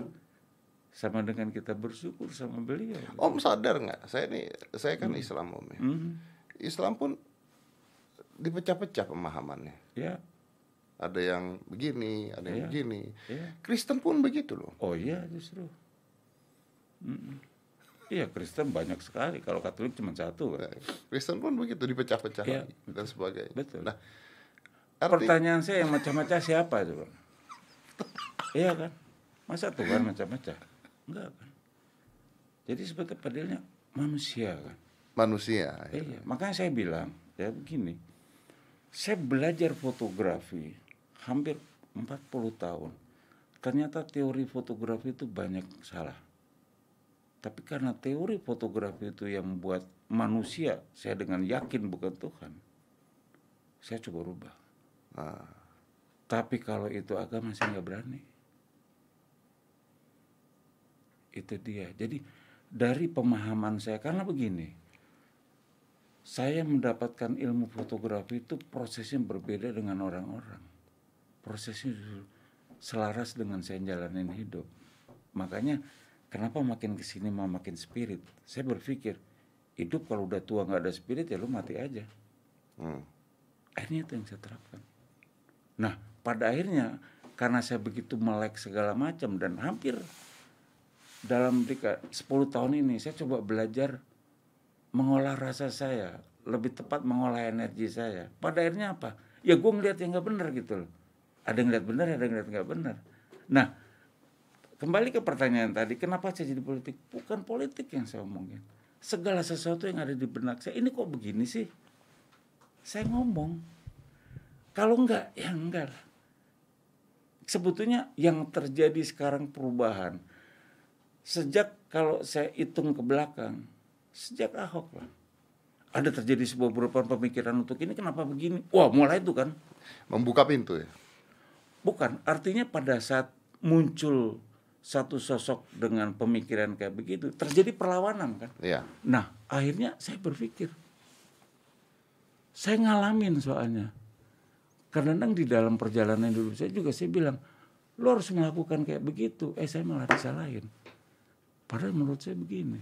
sama dengan kita bersyukur sama beliau. Om sadar nggak? Saya ini saya kan Islam Om ya. Mhm. Islam pun dipecah-pecah pemahamannya. Ya, Ada yang begini, ada yang Iya. begini. ya. Kristen pun begitu loh. Oh iya justru. Mm-mm. Iya Kristen banyak sekali. Kalau Katolik cuma satu kan. Kristen pun begitu dipecah-pecah Iya. lagi dan sebagainya. Betul. Nah, arti, Pertanyaan saya yang macam-macam siapa coba? iya kan? Masa Tuhan macam-macam? Enggak kan? Jadi sebetulnya padahal manusia kan. manusia. ya. Iya, makanya saya bilang ya begini. Saya belajar fotografi hampir 40 tahun. ternyata teori fotografi itu banyak salah. Tapi karena teori fotografi itu yang membuat manusia, saya dengan yakin bukan Tuhan, saya coba rubah. Ah, Tapi kalau itu agama saya nggak berani. Itu dia. Jadi dari pemahaman saya karena begini, saya mendapatkan ilmu fotografi itu prosesnya berbeda dengan orang-orang. Prosesnya selaras dengan saya jalanin hidup. Makanya kenapa makin ke sini mah makin spirit. Saya berpikir hidup kalau udah tua nggak ada spirit ya lu mati aja. hmm. Akhirnya itu yang saya terapkan. Nah, pada akhirnya karena saya begitu melek segala macam dan hampir dalam deka 10 tahun ini saya coba belajar mengolah rasa saya, lebih tepat mengolah energi saya. Pada akhirnya apa? Ya gue ngeliat yang nggak benar gitu loh. Ada yang ngeliat benar, ada yang ngeliat nggak benar. Nah, kembali ke pertanyaan tadi, kenapa saya jadi politik? Bukan politik yang saya omongin. Segala sesuatu yang ada di benak saya, ini kok begini sih? Saya ngomong. Kalau enggak, ya enggak. Sebetulnya yang terjadi sekarang perubahan. Sejak kalau saya hitung ke belakang, sejak Ahok lah. Ada terjadi sebuah perubahan pemikiran untuk ini, kenapa begini? Wah mulai itu kan. membuka pintu ya. Bukan, artinya pada saat muncul satu sosok dengan pemikiran kayak begitu, terjadi perlawanan kan. Iya. Nah, akhirnya saya berpikir, saya ngalamin soalnya. Kadang-kadang di dalam perjalanan hidup saya juga saya bilang, lo harus melakukan kayak begitu. Eh, saya malah disalahin. Padahal menurut saya begini.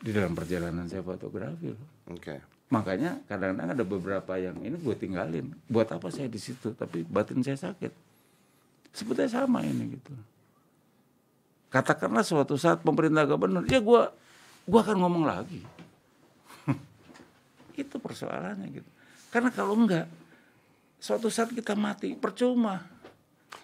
Di dalam perjalanan saya fotografi loh. Oke. Makanya kadang-kadang ada beberapa yang ini gue tinggalin. Buat apa saya di situ? Tapi batin saya sakit. Sebetulnya sama ini gitu. Katakanlah suatu saat pemerintah gak benar, ya gue gua akan ngomong lagi. *laughs* Itu persoalannya gitu. Karena kalau enggak, suatu saat kita mati percuma.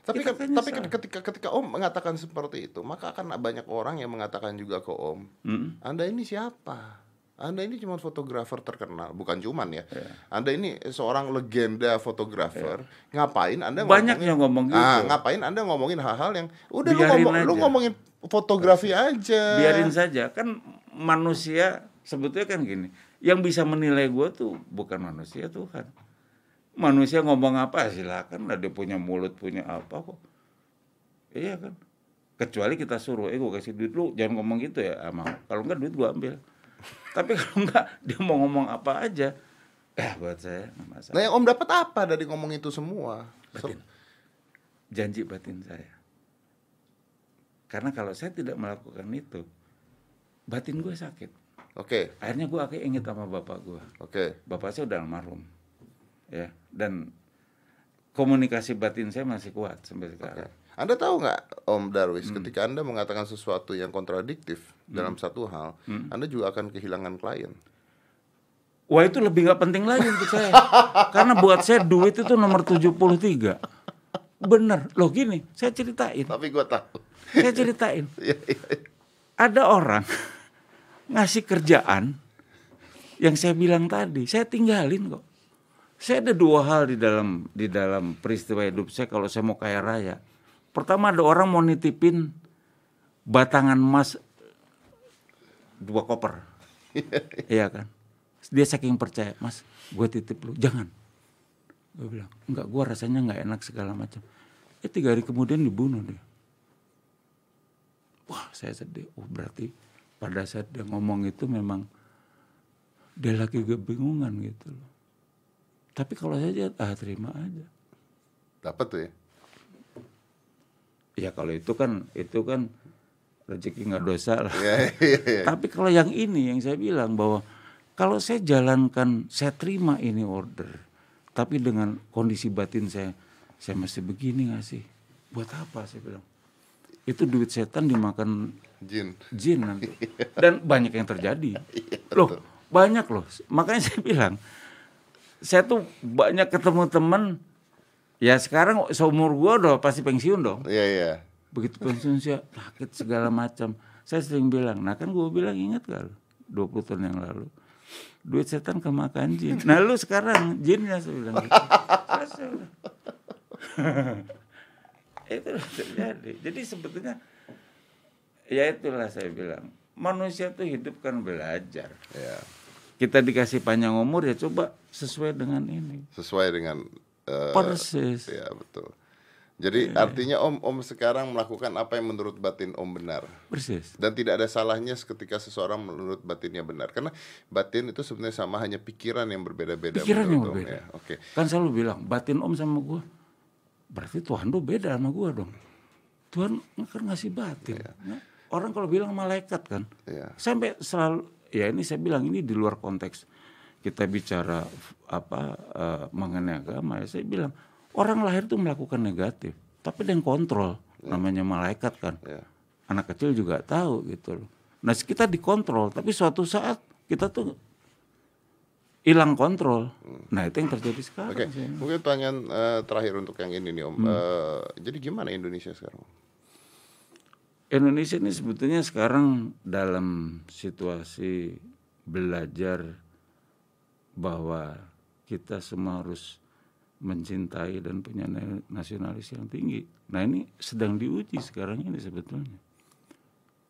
Tapi Kita kan- tapi kan ketika ketika Om mengatakan seperti itu, maka akan banyak orang yang mengatakan juga ke Om, Mm. Anda ini siapa? Anda ini cuma fotografer terkenal, bukan cuman ya. Iya. Anda ini seorang legenda fotografer. Ngapain Anda Banyak ngomongin- yang ngomong gitu. Ah, ngapain Anda ngomongin hal-hal yang udah lu, Biarin ngomong, lu ngomongin fotografi aja. biarin saja kan manusia sebetulnya kan gini yang bisa menilai gue tuh bukan manusia Tuhan manusia ngomong apa silakan lah dia punya mulut punya apa kok iya kan kecuali kita suruh eh gue kasih duit lu jangan ngomong gitu ya ah, mau kalau enggak duit gue ambil *laughs* tapi kalau enggak dia mau ngomong apa aja eh buat saya masalah Nah, yang Om dapat apa dari ngomong itu semua? So- Batin. janji batin saya. Karena kalau saya tidak melakukan itu, batin gue sakit. Oke, Akhirnya gue akhirnya inget sama bapak gue. oke. Bapak saya udah almarhum, ya. Dan komunikasi batin saya masih kuat sampai sekarang. Anda tahu nggak Om Darwis, Hmm. ketika Anda mengatakan sesuatu yang kontradiktif dalam satu hal, Hmm. Anda juga akan kehilangan klien. Wah itu lebih nggak penting lagi untuk saya. *laughs* Karena buat saya duit itu nomor 73. Bener, loh gini, saya ceritain. Tapi gue tahu. Saya ceritain. *laughs* Iya, iya, iya. ada orang ngasih kerjaan yang saya bilang tadi, saya tinggalin kok. Saya ada dua hal di dalam di dalam peristiwa hidup saya kalau saya mau kaya raya. Pertama ada orang mau nitipin batangan emas dua koper. *laughs* Iya kan? Dia saking percaya, Mas, gue titip lu, jangan. Gue bilang, enggak, gue rasanya nggak enak segala macam. Eh tiga hari kemudian dibunuh dia. Wah, saya sedih. Oh, berarti pada saat dia ngomong itu memang dia lagi kebingungan gitu loh. Tapi kalau saya ah terima aja. Dapat tuh ya. Ya kalau itu kan itu kan rezeki nggak dosa lah. Iya, iya, iya. Tapi kalau yang ini yang saya bilang bahwa kalau saya jalankan, saya terima ini order, tapi dengan kondisi batin saya, saya masih begini nggak sih? Buat apa saya bilang? Itu duit setan dimakan Jin. jin nanti. *laughs* Dan banyak yang terjadi. Loh, banyak loh. Makanya saya bilang, saya tuh banyak ketemu teman. Ya sekarang seumur gua udah pasti pensiun dong. Iya, iya. Begitu pensiun saya sakit segala macam. Saya sering bilang, nah kan gua bilang ingat gak lu? 20 tahun yang lalu. Duit setan kemakan jin. Nah lu sekarang jinnya saya bilang gitu. *laughs* Udah. itu terjadi. Jadi sebetulnya ya itulah saya bilang manusia tuh hidup kan belajar. Ya. Kita dikasih panjang umur ya coba sesuai dengan ini. Sesuai dengan eh, Persis. Ya betul. Jadi artinya Om Om sekarang melakukan apa yang menurut batin Om benar. Persis. Dan tidak ada salahnya ketika seseorang menurut batinnya benar. Karena batin itu sebenarnya sama hanya pikiran yang berbeda-beda. Pikiran yang berbeda. ya. Oke. Kan selalu bilang batin om sama gua. Berarti Tuhan tuh beda sama gua dong. Tuhan kan ngasih batin. Nah, Orang kalau bilang malaikat kan. Iya. Sampai selalu ya ini saya bilang ini di luar konteks kita bicara apa eh, mengenai agama ya saya bilang orang lahir tuh melakukan negatif tapi ada yang kontrol namanya malaikat kan Ya. anak kecil juga tahu gitu loh nah kita dikontrol tapi suatu saat kita tuh hilang kontrol nah itu yang terjadi sekarang Oke, sih. mungkin pertanyaan eh, terakhir untuk yang ini nih Om. Eh, jadi gimana Indonesia sekarang? Indonesia ini sebetulnya sekarang dalam situasi belajar bahwa kita semua harus mencintai dan punya na- nasionalis yang tinggi. Nah ini sedang diuji sekarang ini sebetulnya.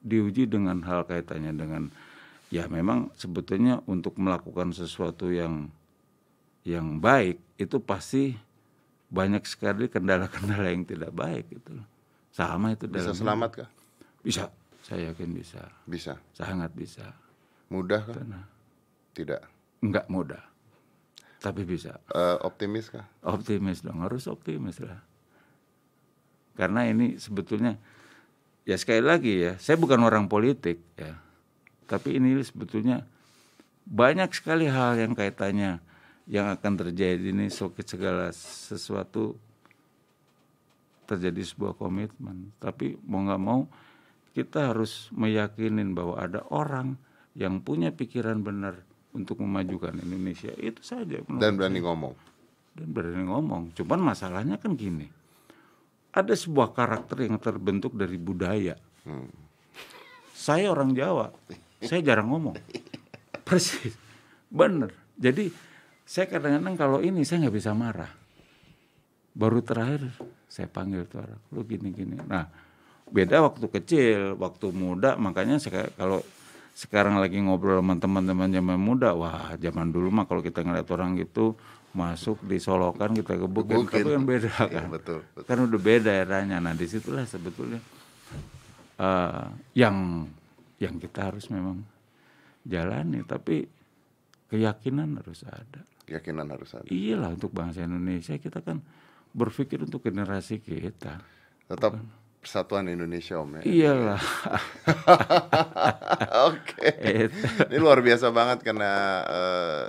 Diuji dengan hal kaitannya dengan ya memang sebetulnya untuk melakukan sesuatu yang yang baik itu pasti banyak sekali kendala-kendala yang tidak baik gitu loh. Sama itu Bisa dalam selamat kah? Bisa, saya yakin bisa, Bisa. sangat bisa. Mudah kah? Karena Tidak. nggak mudah, tapi bisa. Eh, optimis kah? Optimis dong, harus optimis lah. Karena ini sebetulnya, ya sekali lagi ya, saya bukan orang politik ya, tapi ini sebetulnya banyak sekali hal yang kaitannya yang akan terjadi ini sokit segala sesuatu terjadi sebuah komitmen. Tapi mau nggak mau kita harus meyakinin bahwa ada orang yang punya pikiran benar untuk memajukan Indonesia. Itu saja. Dan berani ngomong. dan berani ngomong. Cuman masalahnya kan gini, ada sebuah karakter yang terbentuk dari budaya. Saya orang Jawa, saya jarang ngomong. Persis, bener. Jadi saya kadang-kadang kalau ini saya nggak bisa marah. Baru terakhir saya panggil tuh orang, lu gini-gini. Nah, beda waktu kecil, waktu muda, makanya saya kalau sekarang lagi ngobrol sama teman-teman zaman muda, wah zaman dulu mah kalau kita ngeliat orang gitu masuk disolokan kita gebukin, Gebukin. tapi kan beda Iya, kan. betul, betul. Kan udah beda eranya. Nah di situlah sebetulnya eh, yang yang kita harus memang jalani, tapi keyakinan harus ada. Keyakinan harus ada. Iyalah untuk bangsa Indonesia kita kan berpikir untuk generasi kita. Tetap persatuan Indonesia Om ya. Iyalah. *laughs* Oke. Ini luar biasa banget karena eh,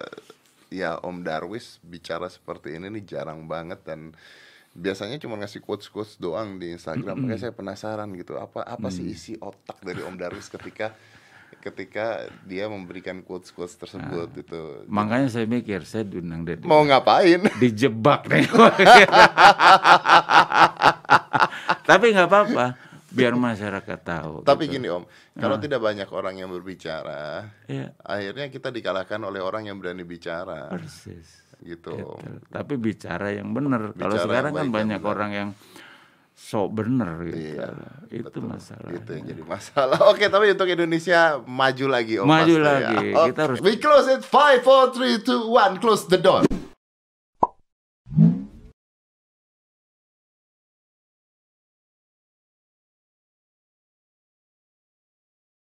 ya Om Darwis bicara seperti ini nih jarang banget dan biasanya cuma ngasih quotes quotes doang di Instagram. Makanya saya penasaran gitu apa apa sih isi otak dari Om Darwis ketika ketika dia memberikan quotes quotes tersebut Ah. itu. Makanya saya mikir saya diundang Deddy. Mau ngapain? dijebak nih. *laughs* Tapi nggak apa-apa, biar masyarakat tahu. Tapi gitu. gini Om, kalau tidak banyak orang yang berbicara, Iya. akhirnya kita dikalahkan oleh orang yang berani bicara. Persis. Gitu. Betul. Tapi bicara yang benar. Kalau sekarang yang kan yang banyak benar. orang yang sok bener gitu. Iya, itu betul. masalah. Itu yang jadi masalah. *laughs* Oke, tapi untuk Indonesia maju lagi Om. Maju ya. lagi. Oke. Kita harus We close it 5 4 3 2 1 close the door.